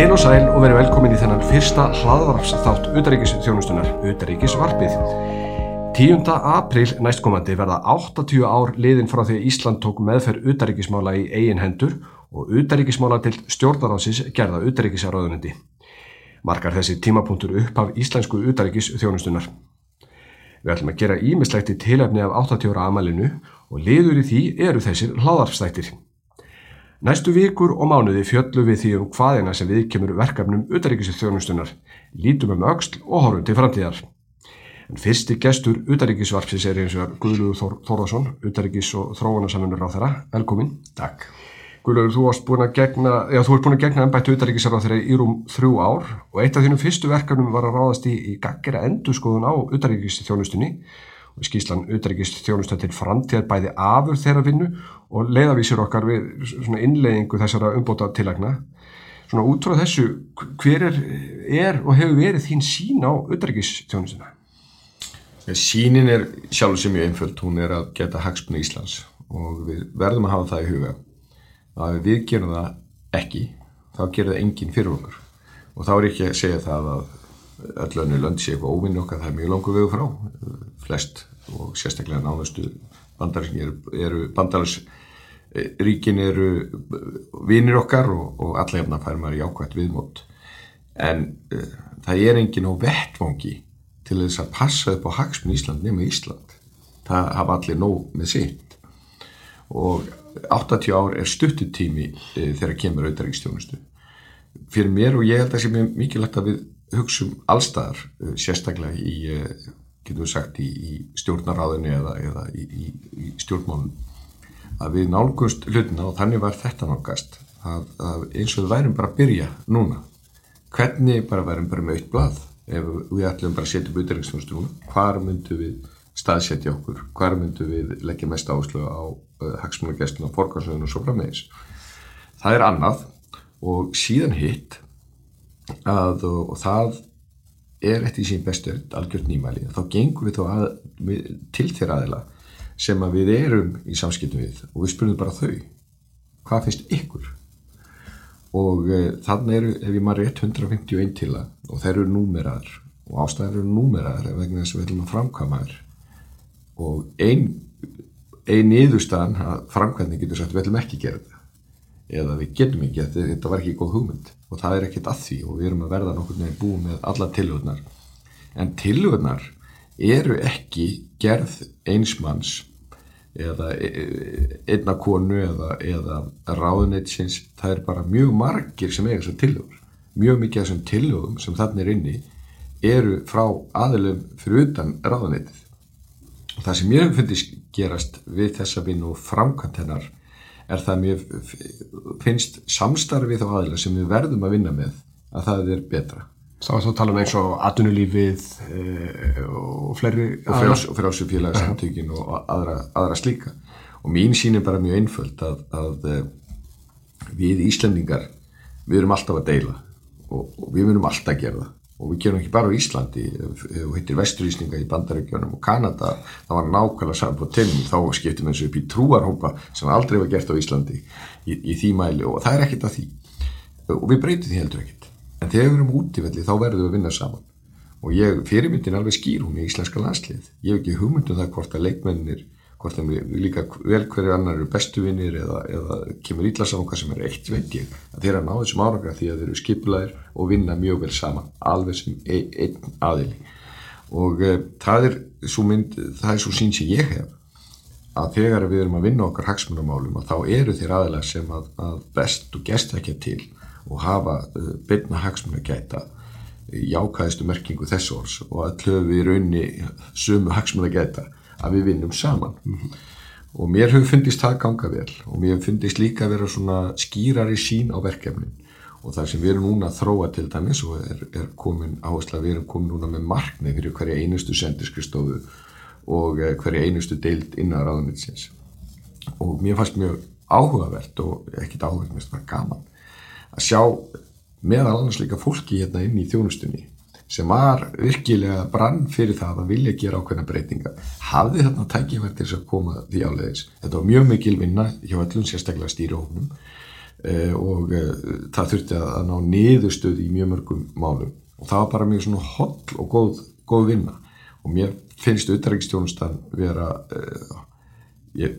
Heil og sæl og verið velkomin í þennan fyrsta hlaðvarpsþátt Utaríkisþjónustunar, Utaríkisvarpið. 10. apríl næstkomandi verða 80 ár liðin frá því Ísland tók meðferð utaríkismála í eigin hendur og utaríkismála til stjórnaráðsins gerða utaríkisaröðunendi. Markar þessi tímapunktur upp af íslensku utaríkisþjónustunar. Við ætlum að gera ímislegt í tilefni af 80 ára amalinu og liður í því eru þessir hlaðvarpstættir. Næstu vikur og mánuði fjöllu við því um hvaðina sem við kemur verkefnum utaríkisir þjónustunar, lítum um auksl og horfum til framtíðar. En fyrsti gestur utaríkisvarpsis er eins og Guðluður Þór Þórðarsson, utaríkis og þróunarsamfunur á þeirra. Velkomin. Takk. Guðluður, þú varst búin að gegna, já þú ert búin að gegna ennbættu utaríkisar á þeirra í rúm þrjú ár og eitt af þínum fyrstu verkefnum var að ráðast í, í gaggera endurskoðun á utaríkis þjónustunni og skýslan utaríkis þjónusta til framtíðar bæði afur þeirra vinnu og leiðavísir okkar við svona innleiðingu þessara umbóta tilagna. Svona út frá þessu, hver er, er og hefur verið þín sín á utaríkistjónustuna? Sínin er sjálf sem mjög einföld, hún er að geta hagspunni Íslands og við verðum að hafa það í huga. Að við gerum það ekki, þá gerir það enginn fyrir okkur. Og þá er ekki að segja það að öll önnu lönd sé eitthvað óvinni okkar, það er mjög langur vegu frá, flest og sérstaklega nánastu bandaríkin eru, eru bandalarsríkin eru vinnir okkar og, og alla hefna fær maður í ákvæmt viðmót. En uh, það er engin á vettvangi til þess að passa upp á hagsmun Ísland nema Ísland. Það hafa allir nóg með sitt. Og 80 ár er stuttutími uh, þegar kemur auðaríkstjónustu fyrir mér og ég held að það sé mjög mikilvægt að við hugsum allstaðar uh, sérstaklega í getum við sagt í, í stjórnaráðinu eða, eða í, í, í stjórnmálun að við nálgumst hlutina og þannig var þetta nálgast. Að, að eins og við værum bara að byrja núna hvernig bara værum bara með eitt blað? Ef við ætlum bara að setja upp auðvitaðringsfjónustu núna hvar myndum við staðsetja okkur? Hvar myndum við leggja mest áslögu á uh, hagsmunagessluna, fórgansöðun og svo frammeðis það er annað og síðan hitt að og það er eftir sín bestu algjört nýmæli þá gengum við þá að, við, til þeirra aðila sem að við erum í samskiptum við og við spurðum bara þau hvað finnst ykkur? Og e, þannig eru, ef ég maður rétt 151 til það og þeir eru númeraðar og ástæðar eru númeraðar vegna þess að við ætlum að framkama þér og ein ein yðurstaðan að framkvæmni getur sagt við ætlum ekki að gera þetta eða við getum ekki, þetta var ekki góð hugmynd og það er ekkert að því og við erum að verða nokkur nefn búið með alla tilhugnar en tilhugnar eru ekki gerð einsmanns eða e, e, einna konu eða, eða ráðunetsins, það er bara mjög margir sem eiga þessar tilhugur mjög mikið af þessum tilhugum sem þannig er inni eru frá aðilum fyrir utan ráðunetið og það sem ég finnst gerast við þessa vinn og framkvæmt hennar er það mér finnst samstarfið á aðila sem við verðum að vinna með að það er betra. Það að tala um eins og atvinnulífið e, og fleiri og frjálsufélagsamtökin og aðra, aðra slíka. Og mín sín er bara mjög einföld að, að eh, við Íslandingar við erum alltaf að deila og, og við erum alltaf að gera það og við gerum ekki bara á Íslandi og hittir vesturísninga í bandaríkjónum og Kanada, það var nákvæmlega saman på tennum, þá skiptum við og upp í trúarhópa sem aldrei var gert á Íslandi í, í því mæli. Og það er ekkert að því. Og við breytum því heldur ekkert. En þegar við erum útífelli þá verðum við að vinna saman. Og ég, fyrirmyndin alveg skýr hún í íslenska landslið, ég hef ekki hugmyndum það hvort að leikmennir hvort þeim líka vel hverju annar eru bestu vinnir eða, eða kemur ítla saman hvað sem er eitt veit ég að þeirra ná þessum árangra því að þeir eru skipulæðir og vinna mjög vel saman alveg sem ein, einn aðili. Og e, það er svo mynd, það er svo sín sem ég hef að þegar við erum að vinna okkar hagsmunamálum að þá eru þeir aðilega sem að, að best og gest ekki til og hafa e, byrna hagsmun að gæta jákaðistu merkingu þess orðs og að hlöfu í raunni sumu hagsmun að gæta að við vinnum saman. Mm -hmm. og mér hefur fundist það ganga vel og mér hefur fundist líka að vera svona skýrari sín á verkefnin. Og það sem við erum núna að þróa til dæmis og er, er komin áherslu að við erum komin núna með marknið fyrir hverja einustu sendiskristofu og eh, hverja einustu deild innan ráðanitsins og mér fannst mjög áhugavert og ekkit áhugavert, mér finnst það gaman að sjá meðal annars líka fólki hérna inn í þjónustunni sem var virkilega brann fyrir það að vilja gera ákveðna breytinga hafði þarna tækifært til þess að koma því áleiðis. Þetta var mjög mikil vinna hjá öllum sérstaklega stýrihófnum uh, og uh, það þurfti að, að ná niðurstöð í mjög mörgum málum. Og það var bara mjög svona holl og góð, góð vinna. Og mér finnst auðvitaðrækstjónustan vera ég,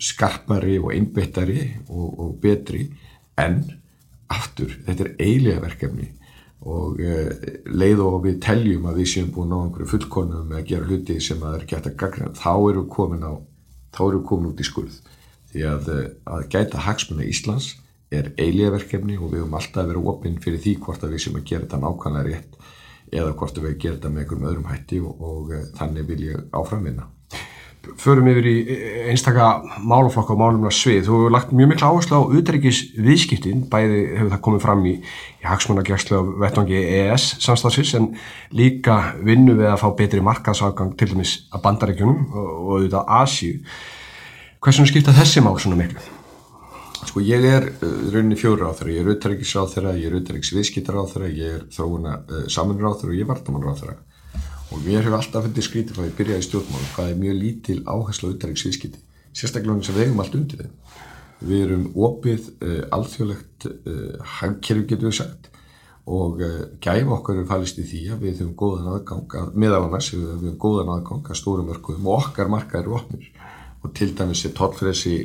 skarpari og einbettari og, og betri. En aftur, þetta er eiginlega verkefni og uh, leið og við teljum að við séum búin á einhverju fullkonum með að gera hluti sem að er gætt að gagna þá eru komin á, þá eru komin út í skurð. Því að, uh, að gæta hagsmunna Íslands er eiginlega verkefni og við höfum alltaf verið opinn fyrir því hvort að við séum að gera þetta nákvæmlega rétt eða hvort að við gera þetta með einhverjum öðrum hætti og, og uh, þannig vil ég áframvinna förum yfir í einstaka málaflokka og málumna svið. Þú hefur lagt mjög mikla áherslu á auðverkis viðskiptin, bæði hefur það komið fram í, í hagsmunagjærslu af vettvangi EES samstagsins en líka vinnu við að fá betri markaðságang til dæmis að bandaríkjunum og, og auðvitað Asíu. Hversum skipta þessi mál svona miklu? Sko ég er uh, rauninni fjóru á þeirra, ég er á þeirra, ég er auðverkis viðskiptar á þeirra, ég er þróuna uh, samanur á þeirra og ég er þeirra og mér hefur alltaf fundið skrítið hvað ég byrjaði í stjórnmálum hvað er mjög lítil áherslu auðvitaðriks viðskipti sérstaklega eins og við hefum allt undir þeim. Við erum opið uh, alþjóðlegt uh, hagkerfi getur við sagt. Og uh, gæfa okkar er fælist í því að við höfum góðan aðgang að, með af annars við höfum góðan aðgang að stórum örkuðum og okkar marka eru opnir. Og til dæmis er tollfresi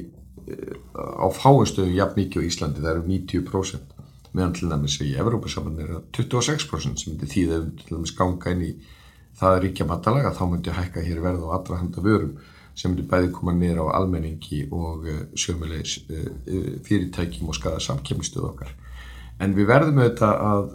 á fáinstöðum jafn mikið á Íslandi það eru 90% meðan til dæmis í Evrópa saman er 26% sem að við til dæmis ganga inn í það er ríkja matalega þá myndi hækka hér verð á allra handa vörum sem myndi bæði koma nýra á almenningi og uh, sjömulegis uh, uh, fyrirtækjum og skada samkemmistuð okkar. En við verðum auðvitað að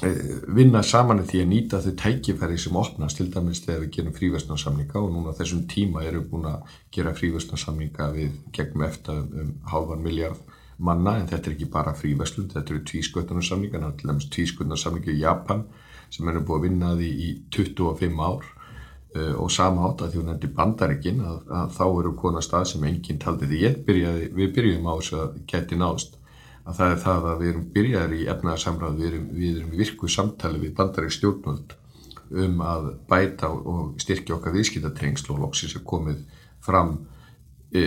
vinna saman því að nýta þau tækifæri sem opnast til dæmis þegar við gerum frívæsnarsamninga og núna þessum tíma erum við búin að gera frívæsnarsamninga við gegnum eftir um, um halvan miljard manna en þetta er ekki bara frívæslun, þetta eru tvískötunarsamninga, náttúrulega tvískötunarsamninga í Japan sem eru búið að vinna því í 25 ár. Uh, og sama átt að því hún endur bandaríkin að, að þá eru konar stað sem enginn taldi því. Ég byrjaði, við byrjum á þess að geti nást að það er það að við erum byrjaðir í efnaðarsamræð, við erum, erum virkuð samtali við bandarík stjórnvöld um að bæta og styrkja okkar viðskiptatengsl og loksins er komið fram e,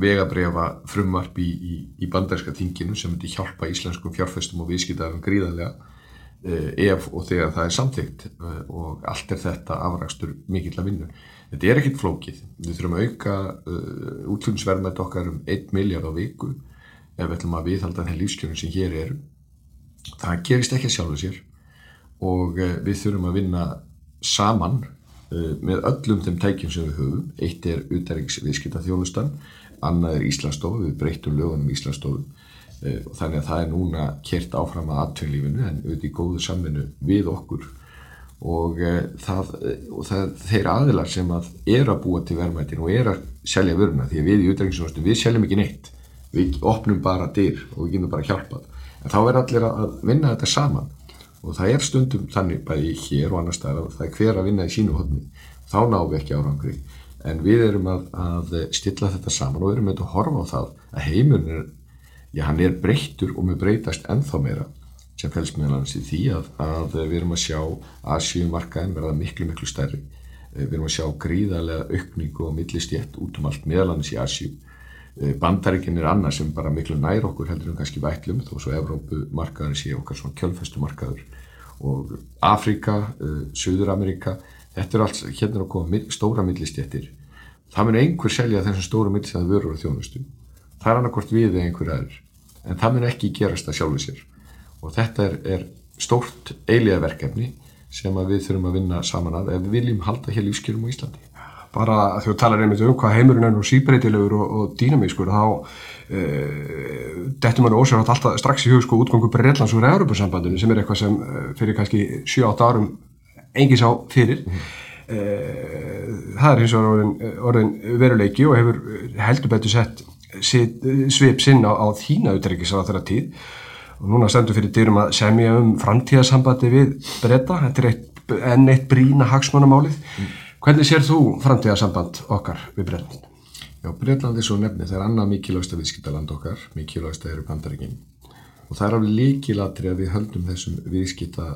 vegabrefa frumvarp í, í, í bandaríska þinginu sem myndi hjálpa íslenskum fjárfestum og viðskiptaðum gríðarlega. Eh, ef og þegar það er samþygt eh, og allt er þetta afrakstur mikill að vinna. Þetta er ekkit flókið. Við þurfum að auka uh, eh, útlunnsverðmætt okkar um 1 miljard á viku ef við ætlum að viðhalda þenn lífskjörnum sem hér eru. Það gerist ekki að sjálfu sér og uh, við þurfum að vinna saman uh, með öllum þeim tækjum sem við höfum. Eitt er útæriks viðskipta þjónustan, annað er Íslandsstofu, við breytum lögunum Íslandsstofu Eh, þannig að það er núna kert áfram að aðtöðlífinu en auðvitað í góðu samvinnu við okkur. Og, eh, það, eh, og það, þeir aðilar sem að er að búa til verðmættin og er að selja vöruna því að við í utrengingsvörstum við seljum ekki neitt. Við opnum bara dyr og við getum bara hjálpað. En þá er allir að vinna þetta saman. Og það er stundum þannig bæði hér og annar staðar það er hver að vinna í sínu hodni þá náum við ekki árangri. En við erum að, að stilla þetta saman og erum að horfa á það að heimurinn er já, hann er breyttur og með breytast ennþá meira sem fælst meðal hans í því að, að við erum að sjá Asíumarkaðin verða miklu, miklu stærri. Eh, við erum að sjá gríðarlega aukningu og millistjett út um allt meðal hans í Asíu. Eh, Bandaríkinn er annað sem bara miklu nær okkur heldur en kannski vætlum þó svo Evrópumarkaður sé okkar svona kjölfestumarkaður og Afrika, uh, Suður-Amerika, þetta er allt, hérna er koma stóra millistjettir. Það mun einhver selja þessum stóra millistjett vörur og þjónustu. Það er annarkort við eða einhver aður en það mun ekki gerast að sjálfu sér og þetta er, er stórt eiliga verkefni sem við þurfum að vinna saman að ef við viljum halda hér lífskjörum á Íslandi. Bara þegar þú talar einmitt um hvað heimurinn er nú síbreytilegur og, og dýnamískur þá e, dettur mann ósverðat alltaf strax í hug sko útgangu Breitlands úr Europasambandinu sem er eitthvað sem e, fyrir kannski 7-8 árum engis á fyrir. Mm. E, það er hins vegar orðin, orðin veruleiki og hefur heldur betur sett svip sinna á, á þína utryggis á þeirra tíð og núna stendur fyrir dyrum að semja um framtíðasambandi við breyta, þetta er eitt, enn eitt brína hagsmannamálið. Mm. Hvernig sér þú framtíðasamband okkar við breytland? Já, Breitland er svo nefni, það er annað mikilvægsta viðskiptaland okkar, mikilvægsta eru bandaríkinn og það er alveg líkilatri að við höldum þessum viðskipta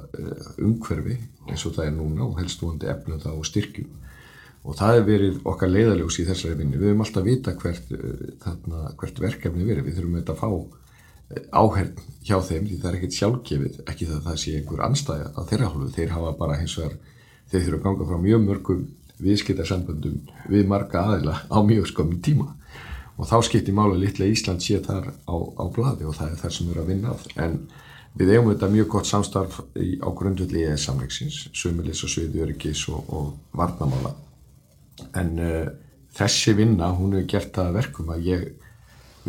umhverfi eins og það er núna og helst vonandi efnum það og styrkjum og það hefur verið okkar leiðaljós í þessari vinni við höfum alltaf vita hvert, þarna, hvert verkefni verið, við þurfum þetta að fá áherð hjá þeim því það er ekkert sjálfgefið, ekki það að það sé einhver anstæða á þeirra hálfu, þeir hafa bara hins vegar, þeir þurfa að ganga frá mjög mörgum viðskiptarsamböndum við marga aðila á mjög skömmum tíma. Og þá skiptir máli litlega Ísland sé þar á, á bladi og það er það sem er að vinna en við eigum þetta mjög gott samstarf á grundvöldi í samleiksins, sömulis og sviðjörgis og, og varnamála en uh, þessi vinna hún hefur gert það verkum að ég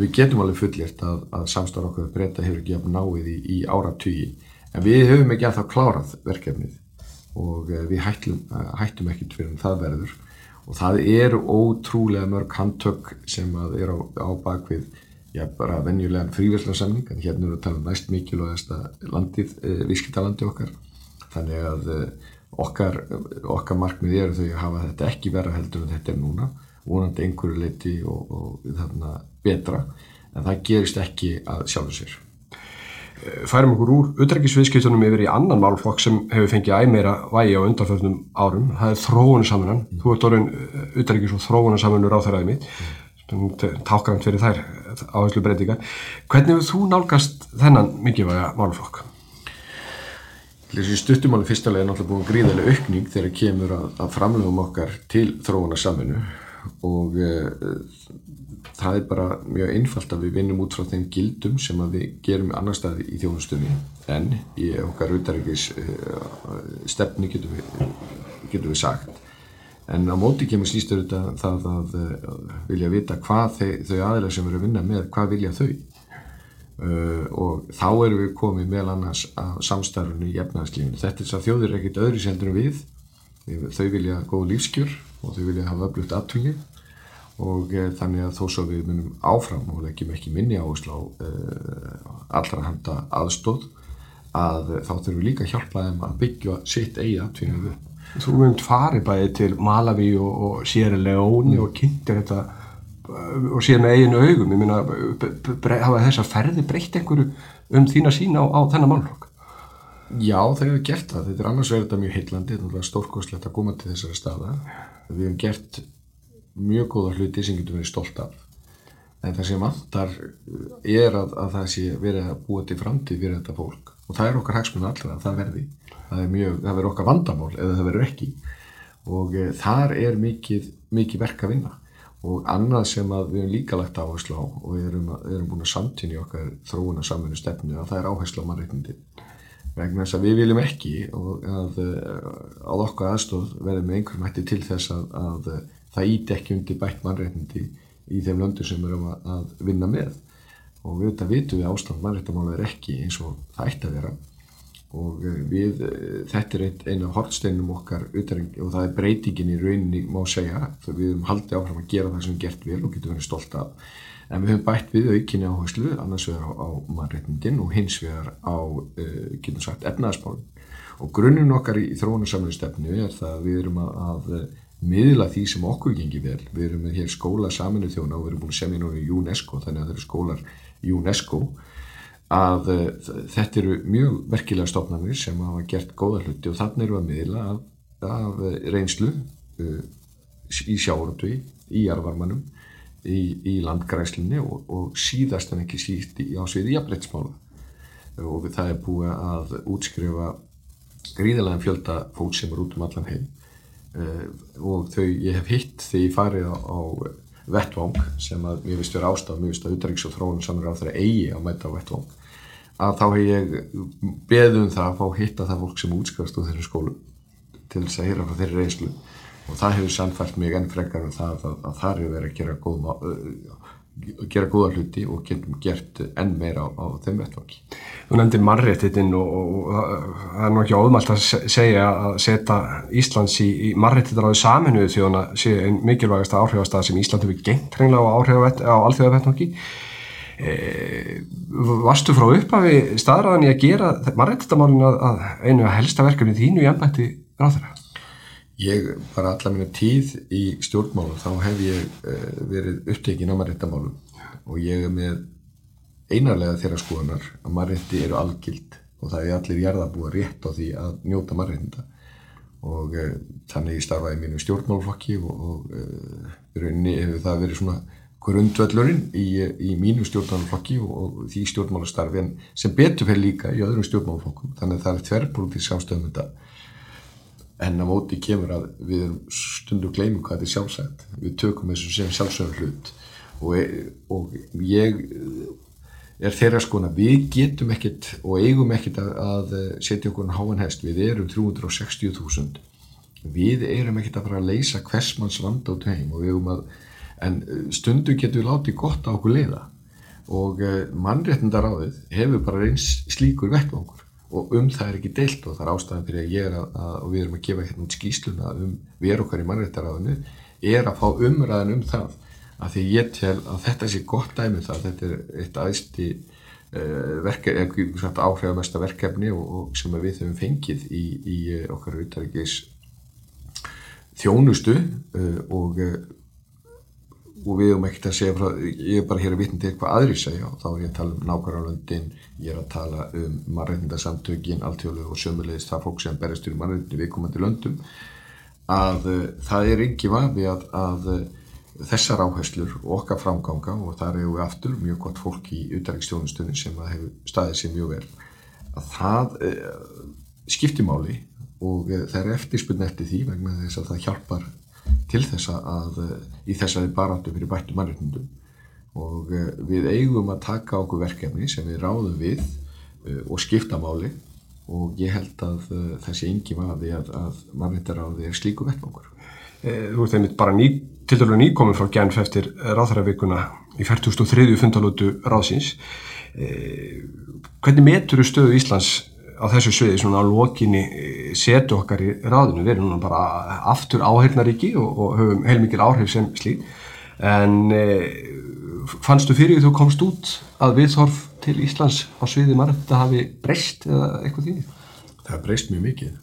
við getum alveg fullirt að, að samstarf okkar breyta hefur ekki jafn náið í, í áratugji en við höfum ekki að það klárað verkefnið og uh, við hættum, uh, hættum ekkert fyrir en það verður. Og það eru ótrúlega mörg handtök sem að er á, á bakvið já, bara venjulegan fríverðlarsamning en hérna við að tala um næst mikilvægast landið, eh, vískittalandi okkar. Þannig að eh, okkar, okkar markmið eru þau að hafa þetta ekki vera heldur en þetta er núna vonandi einhverju leiti og, og þarna betra en það gerist ekki að sjálfu sér færum okkur úr utrækisviðskiptunum yfir í annan málflokk sem hefur fengið æmeira vægi á undanfjörnum árum það er þróunarsamlunan mm. þú ert orðin utrækis og þróunarsamlunur á þeirraði mitt mm. tákant fyrir þær áherslu breytingar hvernig hefur þú nálgast þennan mikilvæga málflokk? Þessi stuttumáli fyrstulega er náttúrulega búin gríðarlega aukning þegar kemur að, að framlegum okkar til þróunarsamlunu og uh, það er bara mjög einfalt að við vinnum út frá þeim gildum sem við gerum annar staði í þjónustunni. En í okkar auðarikis uh, stefni getum við, getum við sagt. En á móti kemur slýstur þetta það að uh, vilja vita hvað þau, þau aðeins sem eru að vinna með, hvað vilja þau uh, og þá erum við komið meðal annars að samstarfunu í efnaðarslífinu þetta er þess að þjóður er ekkit öðru seldur en við þau vilja góð lífskjör og þau vilja hafa öflugt aðtunlið og e, þannig að þó svo við munum áfram og leggjum ekki minni áherslu á e, allra handa aðstóð að þá þurfum við líka að hjálpa þeim að byggja sitt eigi upp. Þú myndt farið bæði til Malawi og, og Sierra Leone mm. og kynntir þetta og síðan með eiginu augum, ég minna hafa þess að ferði breytt einhverju um þína sína á, á þennan málflokk? Já, það hefur gert það. Þetta er annars verið þetta mjög heillandi, þetta er stórkoslegt að koma til þessari staða. Við hefum gert mjög góða hluti sem getur verið stolt af en það sem vantar er að, að það sé verið að búa til framtíð fyrir þetta fólk og það er okkar hagsmunni allra að það verði er það verður okkar vandamál eða það verður ekki og e, þar er mikið, mikið verk að vinna og annað sem við hefum líka lagt áherslu á og erum, erum búin að samtynja okkar þróuna samfunnu stefnu að það er áherslu á mannreitnindi vegna þess að við viljum ekki að, að okkar aðstóð verður með einhverjum hætti til þess að, að það íti ekki undir bætt mannréttindi í þeim löndu sem við erum að vinna með. Og við þetta vitum við ástand mannréttamála er ekki eins og það ætti að vera og eh, við, eh, þetta er einu af hortsteinum okkar og það er breytingin í rauninni má segja þegar við höfum haldið áfram að gera það sem gert vel og getum verið stolt af. En við höfum bætt við aukinni áherslu annars vegar á, á mannréttindin og hins vegar á, uh, getum sagt, efnaðarspálun og grunnun okkar í þróunarsamlega stefnu er það að við erum að, að miðla því sem okkur gengir vel. Við erum með hér skóla saminu þjóna og við erum búin að semja núna í UNESCO, þannig að það eru skólar í UNESCO, að uh, þetta eru mjög verkilega stofnarnir sem hafa gert góða hluti og þannig eru að miðla af, af reynslu uh, í sjáuröndui, í jarvarmanum, í, í landgræslinni og, og síðast en ekki síst í ásviði jafnleitsmála. Og það er búið að útskrifa gríðalega fjölda fólk sem er út um allan heim Uh, og þau, ég hef hitt því ég farið á, á vettvang sem að mér vist vera ástaf, mér vist að utdrags og þróunum samir á þeirra eigi að mæta á vettvang að þá hef ég beðum það að fá hitta það fólk sem útskast úr þeirra skólu til þess að hýra frá þeirri reynslu og það hefur samfært mig enn frekar um það að, að það hefur verið að gera góð uh, gera góða hluti og getum gert enn meira á, á þeim vettvangi. Þú nefndir mannréttitinn og, og, og það er nú ekki óðmalt að segja að setja Íslands í, í mannréttittar á því saminuðu þjóðana sé einn mikilvægasta áhrifastað sem Ísland hefur gengt hreinlega á, á alþjóða vettvangi. E, varstu frá upphafi staðræðan í að gera mannréttitamálinu að, að einu að helsta verkefni þínu í ennbætti ráðara? Ég, bara alla minna tíð í stjórnmálum, þá hef ég uh, verið upptekinn á marréttamálum og ég er með einarlega þeirra skoðanar að marrétti eru algild og það er allir jarðabúa rétt á því að njóta marréttinda og uh, þannig ég starfaði mínu stjórnmálflokki og, og rauninni hefur það verið svona grundvöllurinn í, í mínu stjórnmálflokki og, því stjórnmálastarfi en sem betur fyrir líka í öðrum stjórnmálflokkum þannig að það er tverrpolítið samstöðum þetta. En á móti kemur að við erum stundu gleymum hvað þetta er sjálfsætt við tökum þessu sem sjálfsögum hlut. Og, og ég er þeirra skona við getum ekkit og eigum ekkit að, að setja okkur háan hest. Við erum 360.000 við erum ekkit að fara að leysa hversmanns vanda út heim og við erum að en stundu getum við látið gott á okkur leiða og mannréttindaráðið hefur bara eins slíkur vettvangur. Og um það er ekki deilt og það er ástæðan fyrir að ég er að, að og við erum að gefa hérna skýsluna um við erum okkar í mannréttaráðinu er að fá umræðan um það. Að því ég tel að þetta sé gott dæmi um það. Þetta er eitt aðsti uh, verkefni, áhrifamesta verkefni og, og sem við höfum fengið í, í okkar auðvitaðrikis þjónustu uh, og og við höfum ekkert að segja frá, ég er bara hér að vitna til hvað aðri segja og þá er ég að tala um nákvæmlega ég er að tala um mannreitndasamtökin, alltjóðlega og sömulegist það fólk sem berist til mannreitni viðkomandi löndum að uh, það er ekki vafi að, að uh, þessar áherslur og okkar framganga og þar hefur við aftur mjög gott fólk í utæriksstjónustunni sem hefur staðið sér mjög vel að það uh, skiptimáli og það er eftirspunni eftir því vegna þess að það hjálpar til þess að í þessari baráttu fyrir bættu mannreitnundum og við eigum að taka okkur verkefni sem við ráðum við og skipta máli og ég held að þessi yngi vaði að, að mannreitaráði er slíku vettvangur. Þú ert einmitt bara ný, til dælu nýkominn frá Genf eftir ráðhæravíkuna í 43. fundalótu ráðsins. Hvernig metur þú stöðu Íslands á þessu sviði svona á lokinni setu okkar í ráðinu, við erum núna bara aftur áheirnaríki og, og höfum heilmikið áhrif sem slíð en e, fannstu fyrir þú komst út að viðþorf til Íslands á sviði margt að hafi breyst eða eitthvað því? Það har breyst mjög mikið.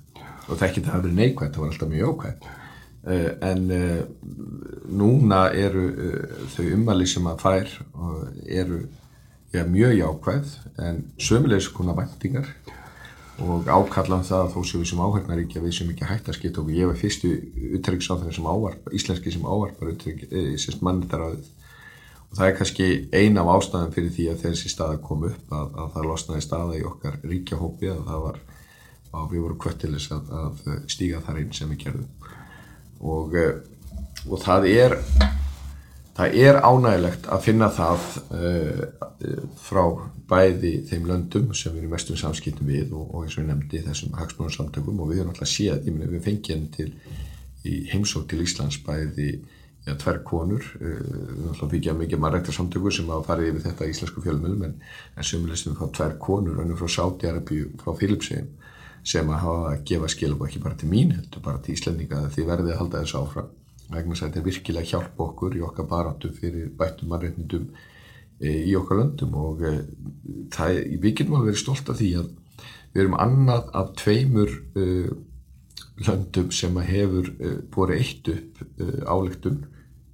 Og það ekki það hafi verið neikvægt, það var alltaf mjög ókvægt uh, en uh, núna eru þau umvali sem að fær eru ja, mjög jákvæð en sömulegis konar vendingar og ákallan það að þó séum við sem áhengnaríkja við sem ekki hægt að skipta okkur. Ég var fyrstu utryggsáþenni sem ávarp íslenski sem ávarpar utryggsáþenni mannetaráðið og það er kannski eina af ástæðan fyrir því að þessi staða kom upp að, að það losnaði staða í okkar ríkjahópi að það var að við vorum kvöttilis að, að stíga þar einn sem við gerðum. Og, og það er það er ánægilegt að finna það uh, frá bæði þeim löndum sem við erum mestum samskiptum við og, og eins og ég nefndi þessum hagsmunarsamtökum og við erum alltaf séð, ég meina við fengjum til í heimsók til Íslands bæði ja, tverr konur uh, við erum alltaf byggja mikið mannrættarsamtökur sem hafa farið yfir þetta íslensku fjölmjölum en, en sömulegst við fá tverr konur önnum frá Sátiarabíu, frá Filipsheim sem að hafa að gefa skilum ekki bara til mín, heldur bara til Íslandinga því verðið að halda þessu áfram vegna þess að þetta er virkilega hjálp okkur í okkar baráttu fyrir bættum mannreitnindum e, í okkar löndum. Og e, það, við getum alveg verið stolt af því að við erum annað af tveimur uh, löndum sem hefur uh, búið eitt upp uh, álegtun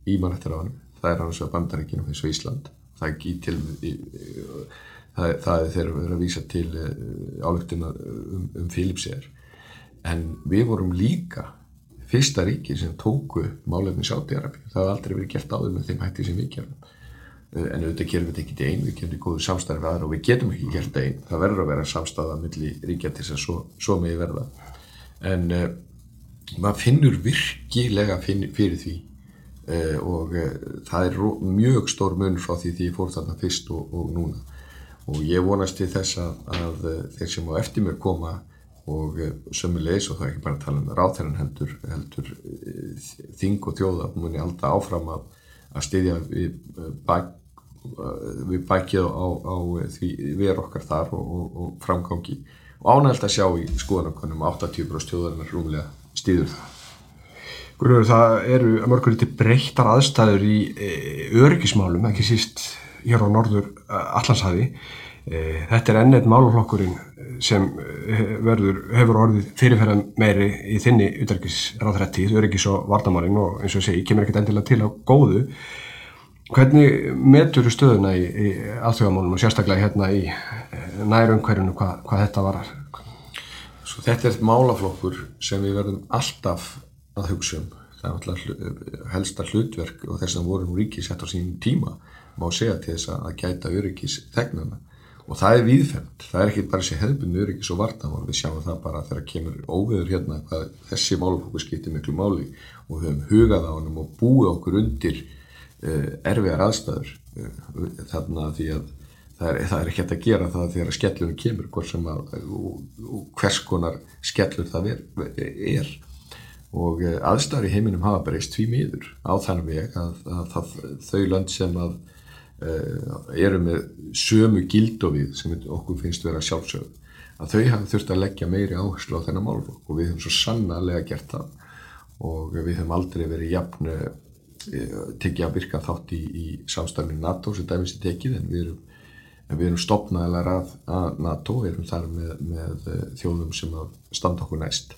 í mannreittarafnum það er annars að bandarækjum eins og Ísland. Það til það, það er þeirra verið að vísa til álegtuna um, um Philipsér en við vorum líka fyrsta ríki sem tóku málefni Sáti-Arabi. Það hafði aldrei verið gert áður með þeim hætti sem við gerum. Eh, en auðvitað gerum við þetta ekki til einn, við gerum þetta í góðu samstæði aðra og við getum ekki gert einn. Það verður að vera samstæða millir ríkja til þess að svo, svo með verða. En uh, maður finnur virkilega finn, fyrir því uh, og uh, það er mjög stór mun frá því því ég fór þarna fyrst og, og núna. Og ég vonast til þess að, að þeir sem á eftir mér koma og eh, sömulegis og það er ekki bara að tala um ráþæran heldur, heldur eh, þing og þjóða muni alltaf áfram að, að styðja við, eh, bak, við bækið á, á því við erum okkar þar og, og, og framgangi og ánægt að sjá í skoðanakonum 80% þjóðarinnar rúmlega stýður það. Grunur, það eru mörgur liti breyttar aðstæður í öryggismálum, ekki síst hér á norður Allandshæði. E, þetta er ennett máluflokkurinn sem eh, verður, hefur orðið fyrirferðan meiri í þinni utverkisráðrættið, öryggis og vardamáling og eins og segi, kemur ekkert endilega til á góðu. Hvernig metur stöðuna í, í aðþjóðamálum og sérstaklega hérna í eh, nærumhverjunu hvað, hvað þetta varar? Svo þetta er málaflokkur sem við verðum alltaf að hugsa um. Það er alltaf helsta hlutverk og þess að vorum ríkis sett á sín tíma má segja til þess að gæta öryggis þegnana og það er víðfemt. Það er ekki bara þessi hefðbunni öryggis og vartamál. Við sjáum það bara þegar kemur óveður hérna hvað þessi málaflokkur skiptir miklu máli og við höfum hugað á hann og búið okkur undir uh, erfiðar aðstæður uh, þarna því að það er, það er ekki hægt að gera það þegar skellunum kemur hvort sem að og, og hvers konar skellur það er, er. og uh, aðstæður í heiminum hafa breyst tví miður á þannig veg að, að það, þau land sem að eru með sömu gildovið sem okkur finnst vera sjálfsögð. Að þau hafa þurft að leggja meiri áherslu á þennan málflokk og við höfum svo sannarlega gert það. Og við höfum aldrei verið jafn tekið að virka þátt í, í samstæðinu NATO sem dæmis er tekið en við erum, erum stopnaðilega að, NATO, erum þar með, með þjóðum sem standa okkur næst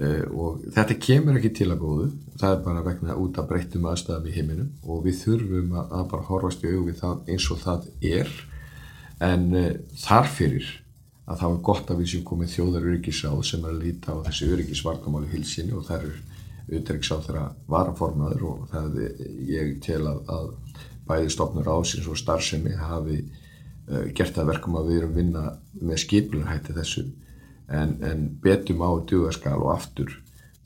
uh, og þetta kemur ekki til að góðu, það er bara vegna út að breytum aðstæðum í heiminum og við þurfum að, að bara horfast í auðvið það eins og það er. En uh, þarfyrir að það var gott að við séum komið þjóðar öryggisáð sem er að líta á þessi öryggisvarnamáli hilsinni og það eru auðvitaðrikssáð þeirra varaformaður og það ég tel að, að bæði stofnur ásins og starfsemi hafi uh, gert það verkum að við erum vinna með skipilurhætti þessu en, en betum á dugaskal og aftur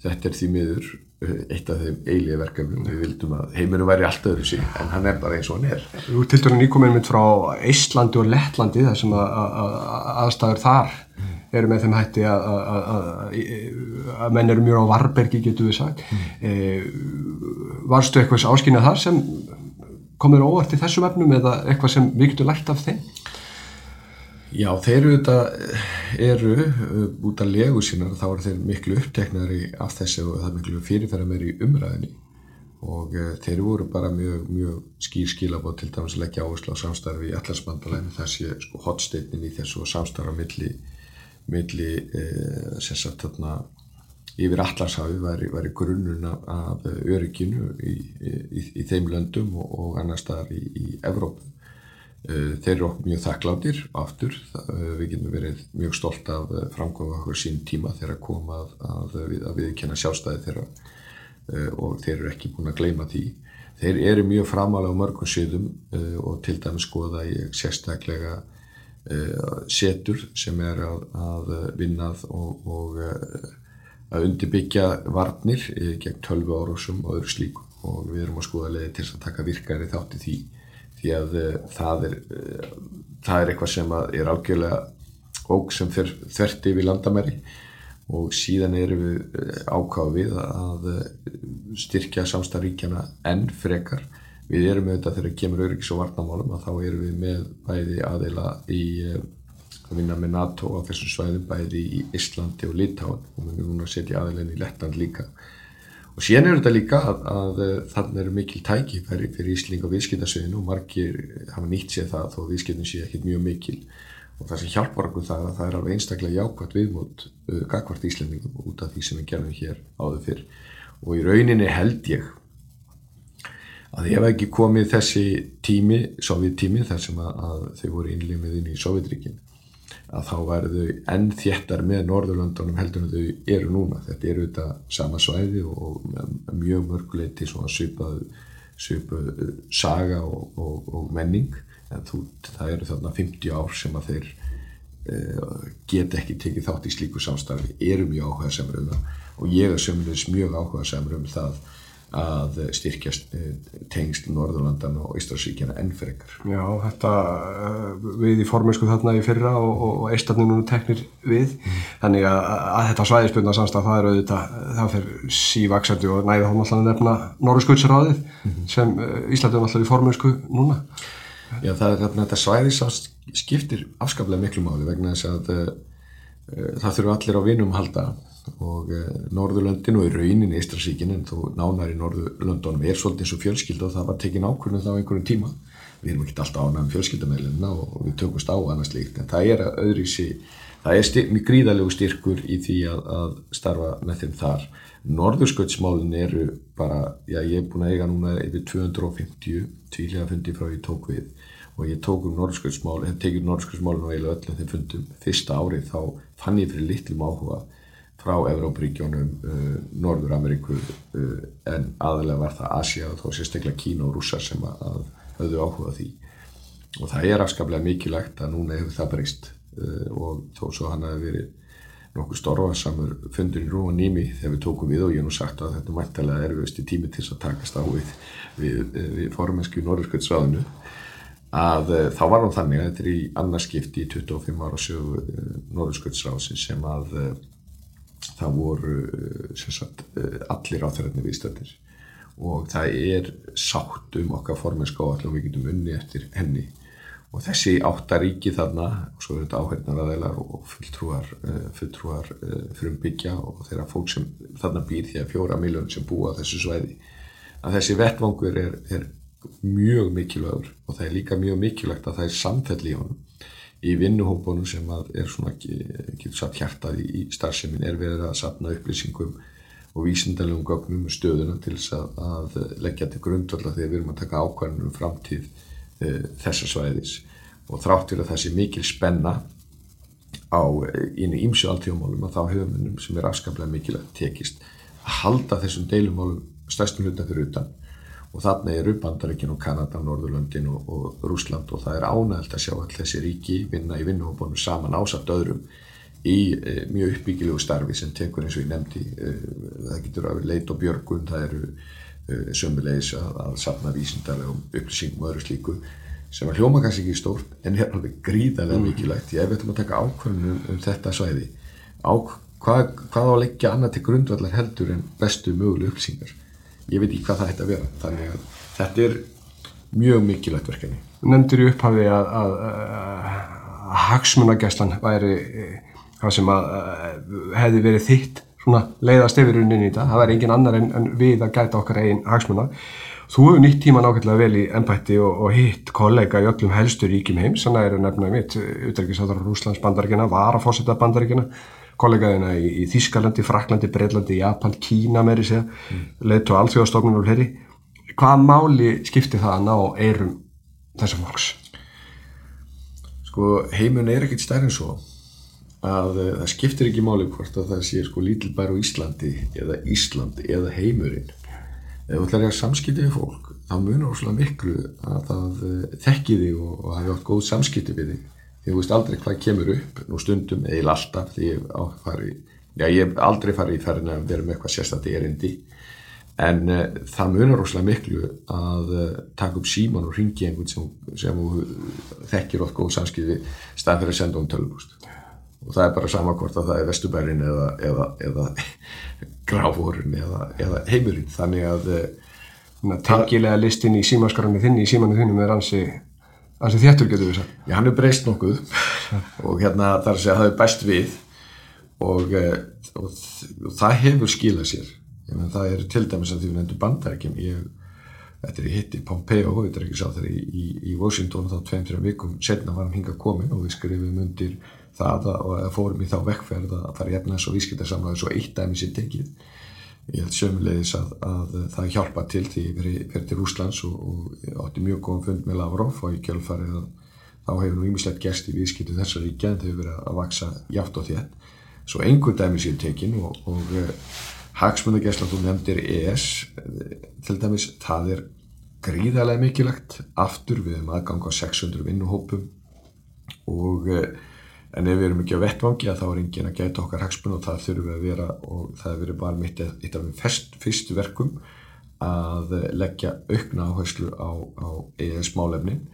þetta er því miður uh, eitt af þeim eilige verkefnum við vildum að heiminum væri allt öðru sín en hann er bara eins og hann er Þú til dæru nýkominn mynd frá Íslandi og Lettlandi þar sem að, að, aðstæður þar eru með þeim hætti að, að menn eru mjög á varbergi getur við sagt mm. e, varstu eitthvað áskynjað þar sem komur óvart í þessum efnum eða eitthvað sem við getum lært af þeim? Já, þeir eru þetta eru út af legu sínar þá eru þeir miklu uppteknari af þessu og það er miklu fyrirferðar meiri umræðinni og uh, þeir voru bara mjög, mjög skýr skilabóð til dæmis að leggja áherslu á samstarfi í allarsbandalæmi þessi sko, hotsteinin í þessu samstarfa milli milli eh, sagt, þarna, yfir allarshafi væri, væri grunnun af örygginu í, í, í þeim löndum og, og annar staðar í, í Evrópu. Eh, þeir eru okkur mjög þakkláttir aftur, eh, við getum verið mjög stolt af framkvæmum okkur sín tíma þegar að koma að, að, að viðkenna sjálfstæði þeirra. Og þeir eru ekki búin að gleyma því. Þeir eru mjög framálega á mörgum sviðum og til dæmis skoða ég sérstaklega Eh, setur sem er að, að vinnað og, og eh, að undirbyggja varnir gegn tölvu árásum og öðru slíku. Og við erum að skoða leiði til að taka virkari þátti því því að uh, það, er, uh, það er eitthvað sem er algjörlega óg sem fer þverti við landamæri. Og síðan erum við ákáfið að styrkja samstarríkjana enn frekar. Við erum auðvitað þegar kemur öryggis og varnamálum að þá erum við með bæði aðeila í eh, að vinna með NATO á þessum svæðum bæði í Íslandi og Litáin og við erum núna að setja aðeilin í Lettland líka og síðan er þetta líka að, að eh, þannig eru mikil tæki fyrir, Ísling og viðskiptarsöðinu og margir hafa nýtt sér það þó viðskiptin sé ekki mjög mikil. Og það sem hjálpar okkur það að það er alveg einstaklega jákvæmt viðmót uh, gagvart Íslandingum út af því sem við gerðum hér áður fyrr. Og í rauninni held ég að ef ekki komið þessi tími, sovjettími þar sem að, að þau voru innlimið inn í Sovjetríkin að þá væru þau enn þéttar með Norðurlöndunum heldur en þau eru núna. Þetta eru þetta sama svæði og mjög mörguleiti svona svipaðu svipaðu saga og, og, og menning. En þú, það eru þarna 50 ár sem að þeir uh, geta ekki tekið þátt í slíku samstarfi eru mjög áhuga semur um það. Og ég er sömulegis mjög áhuga semur um það að styrkjast eh, tengst Norðurlandan og Íslandsvíkjana enn frekar. Já, þetta eh, við í formensku þarna í fyrra og, og Íslandinu teknir við mm. þannig að, að þetta svæðispjörna samstað það er auðvitað, það fyrir sívaksandi og næða þá náttúrulega nefna Norðurskjöldsráðið mm sem eh, Íslandinu náttúrulega í formensku núna. Já, það er þarna þetta svæðisast skiptir afskaplega miklu máli vegna þess að uh, það þurfu allir á vinum halda og e, Norðurlöndin og í raunin Ístrasíkin en þó nánar í Norðurlöndunum er svolítið eins og fjölskylda og það var tekin ákvörðun þá einhverjum tíma. Við erum ekki alltaf ánægum fjölskyldamælina og við tökumst á annars líkt en það er að sig það er styr, mjög gríðalegu styrkur í því að, að starfa með þeim þar. Norðursköldsmálin eru bara já ég er búin að eiga núna yfir 250 tvílega fundi frá ég tók við. Og ég tók um norðskjöldsmál, hef tekið norðskjöldsmálinu og eiginlega öllum þeim fundum fyrsta árið þá fann ég fyrir litlum áhuga frá Evrópuríkjónum, uh, Norður Ameríku uh, en aðalega var það Asia og þá sérstaklega Kína og Rússar sem að, að höfðu áhuga því. Og það er afskaplega mikilvægt að núna hefur það breyst uh, og þó svo hann hafi verið nokkuð storfarsamur fundur í Rúa Nými þegar við tókum við og ég nú sagt að þetta er mæntilega erfiðust í tími til að takast á við, við, við formensku í Norðurskjöldsræðinu að uh, þá var hann þannig að þetta er í annarskipti í 25 ára sögu uh, Norðurskjöldsræðsins sem að uh, það voru sagt, allir á þeirra viðstöndir og það er sátt um okkar formenska og allir við getum unni eftir henni. Og þessi áttaríki þarna og svo er þetta áhengnaræðilar og fulltrúar, fulltrúar frumbyggja og þeirra fólk sem þarna býr því að fjóra miljónir sem búa þessu svæði. Að þessi vettvangur er, er mjög mikilvægur og það er líka mjög mikilvægt að það er samfell í honum í vinnuhópunum sem er svona getur satt hjartað í, starfsemin er verið að sapna upplýsingum og vísindalegum gögnum um stöðuna til þess að, að leggja til grundvalla þegar við erum að taka ákvæmum um framtíð e, þessar svæðis. Og þráttur að það sé mikil spenna á einu ímsu alltífumálum að þá höfumennum sem er afskaplega mikilvægt tekist að halda þessum deilumálum stærstum hluta fyrir utan og þarna eru Bandaríkin og Kanada, Norðurlöndin og, og Rúsland og það er ánægilt að sjá all þessi ríki vinna í vinnuhópunum saman ásamt öðrum í e, mjög uppbyggilegu starfi sem tekur eins og ég nefndi e, það getur að vera leit og björgun það eru e, sömulegis að, að sapna vísindarlegum upplýsingum og öðru slíku sem að hljóma kannski ekki stórt en er alveg gríðarlega mm. mikilvægt ég veit um að taka ákvörðunum um, um þetta svæði á hvað, hvað á að leggja annað til grundvallar heldur en bestu möguleg upplýsingar ég veit ekki hvað það ætti að vera þannig að þetta er mjög mikilvægt verkefni. Nefndur í upphafi að, að, að hagsmunagæslan væri það sem að hefði verið þitt leiðast yfir unnin í þetta, það væri engin annar en, en við að gæta okkar eigin hagsmuna. Þú hefur nýtt tíma nákvæmlega vel í ennbætti og, og hitt kollega í öllum helstu ríkim heims, þannig að það eru nefnaði mitt, Utreikisáttar Rúslands bandaríkina, var að fórsetta bandaríkina kollegaðina í, í Þískalandi, Fraklandi, Breitlandi, Japan, Kína meiri segja, mm. leitt og alþjóðastofnun og hleri. Hvað máli skiptir það að ná eirum þessar fólks? Sko heimun er ekkert stærn svo að uh, það skiptir ekki máli hvort að það sé sko lítilbær á Íslandi eða Íslandi eða heimurinn. Ef þú ætlar að samskipta við fólk þá munur óslulega miklu að það uh, þekki þig og, og hafi átt góð samskipti við þig ég veist aldrei hvað kemur upp nú stundum, eða alltaf því ég áfari, já ég hef aldrei farið í ferðin að vera með eitthvað sérstætti erindi. En uh, það munar óslega miklu að uh, taka upp síman og ringi einhvern sem, sem þekkir ótt góð samskiði staðan fyrir að senda um tölvúst og það er bara samankvort að það er vestubærin eða, eða, eða gráfórun eða, eða heimurinn. Þannig að uh, Tengilega listin í símaskarunni þinni í símanu þinnum er ansi Að þéttur getur við sagt. Já, hann er breyst nokkuð og hérna þar að segja að það er best við og, eh, og, og það hefur skilað sér. Menn, það er til dæmis að því við nefndum bandarækjum. Ég, þetta er hitt í Pompeo, þetta er ekki sá þegar í, í, í Washington þá tveim-tveim vikum setna var hann hinga komin og við skrifum undir það og fórum í þá vekkferð að fara í efnas og vískildarsamlega svo eitt dæmi sér tekið ég held sömulegis að, að það hjálpa til því ég verið til Úslands og, og átti mjög góðan fund með Lavrov og í kjölfarið þá hefur nú ímislegt gerst í viðskiptu þessar ríkja en þau hefur verið að vaksa játt á þétt. Svo einhver dæmi sér tekin og, og uh, hagsmundagesla þú nefndir ES til dæmis það er gríðarlega mikilvægt. Aftur við um aðgang á 600 vinnuhópum og en ef við erum ekki á vettvangi þá er engin að gæta okkar hagspunn og það þurfum við að vera og það er verið bara mitt eitt af þeim fyrstu verkum að leggja aukna áherslu á, á EES málefnin.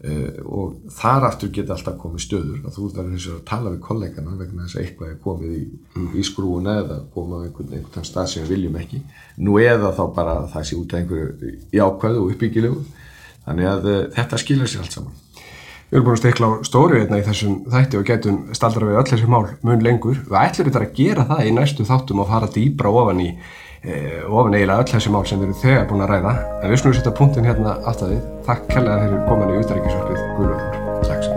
Uh, og þar aftur geta alltaf komið stöður. Að þú verður eins og að tala við kollegana vegna þess að eitthvað er komið í, mm. í skrúuna eða komið á einhvern, einhvern stað sem við viljum ekki. Nú eða þá bara það sé út af einhverju jákvæðu og uppbyggilegu. Þannig að uh, þetta skilur sér allt saman Við erum búin að stekla á stóru hérna í þessum þætti og getum staldra við öll þessi mál mun lengur. Við ætlum þetta að gera það í næstu þáttum og fara dýbra ofan í e, ofan eiginlega öll þessi mál sem við erum þegar búin að ræða. En við skulum setja punktin hérna alltaf því. Takk kærlega fyrir komin í Utaríkisvörfið Guðlúður. Takk.